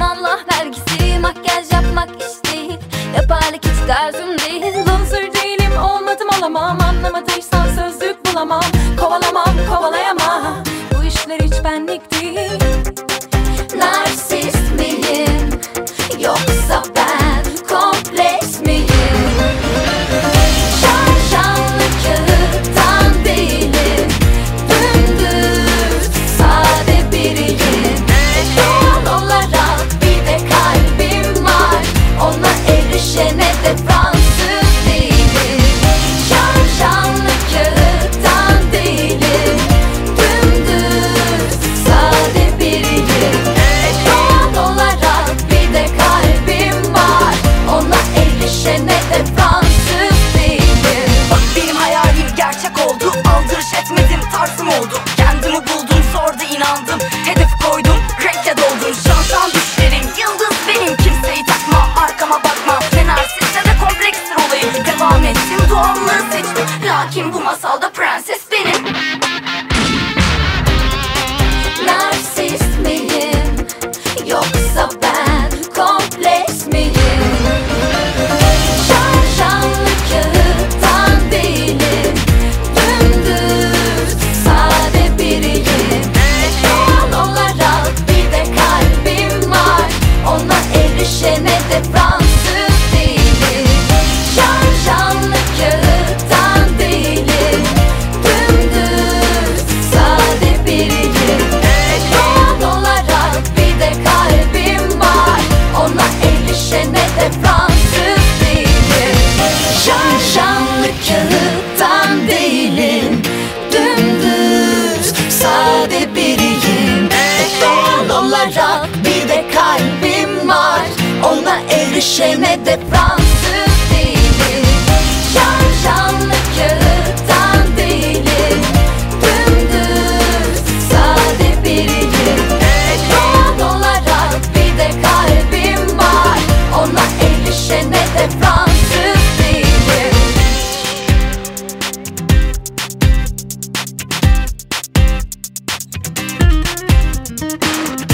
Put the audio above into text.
vergisi Makyaj yapmak iş değil Yaparlık hiç tarzım değil. Loser değilim olmadım olamam. Anlamadıysan sözlük bulamam. Kovalamam kovalayamam. Bu işler hiç benlik değil. Narsist miyim? Yoksa ben Aldırış etmedim tarzım oldu. Kendimi buldum sonra inandım. Hedef koydum Lakin bu masalda prenses kağıttan değilim. Dümdüz sade biriyim. Doğal olarak bir de kalbim var. Ona erişene de Fransız Música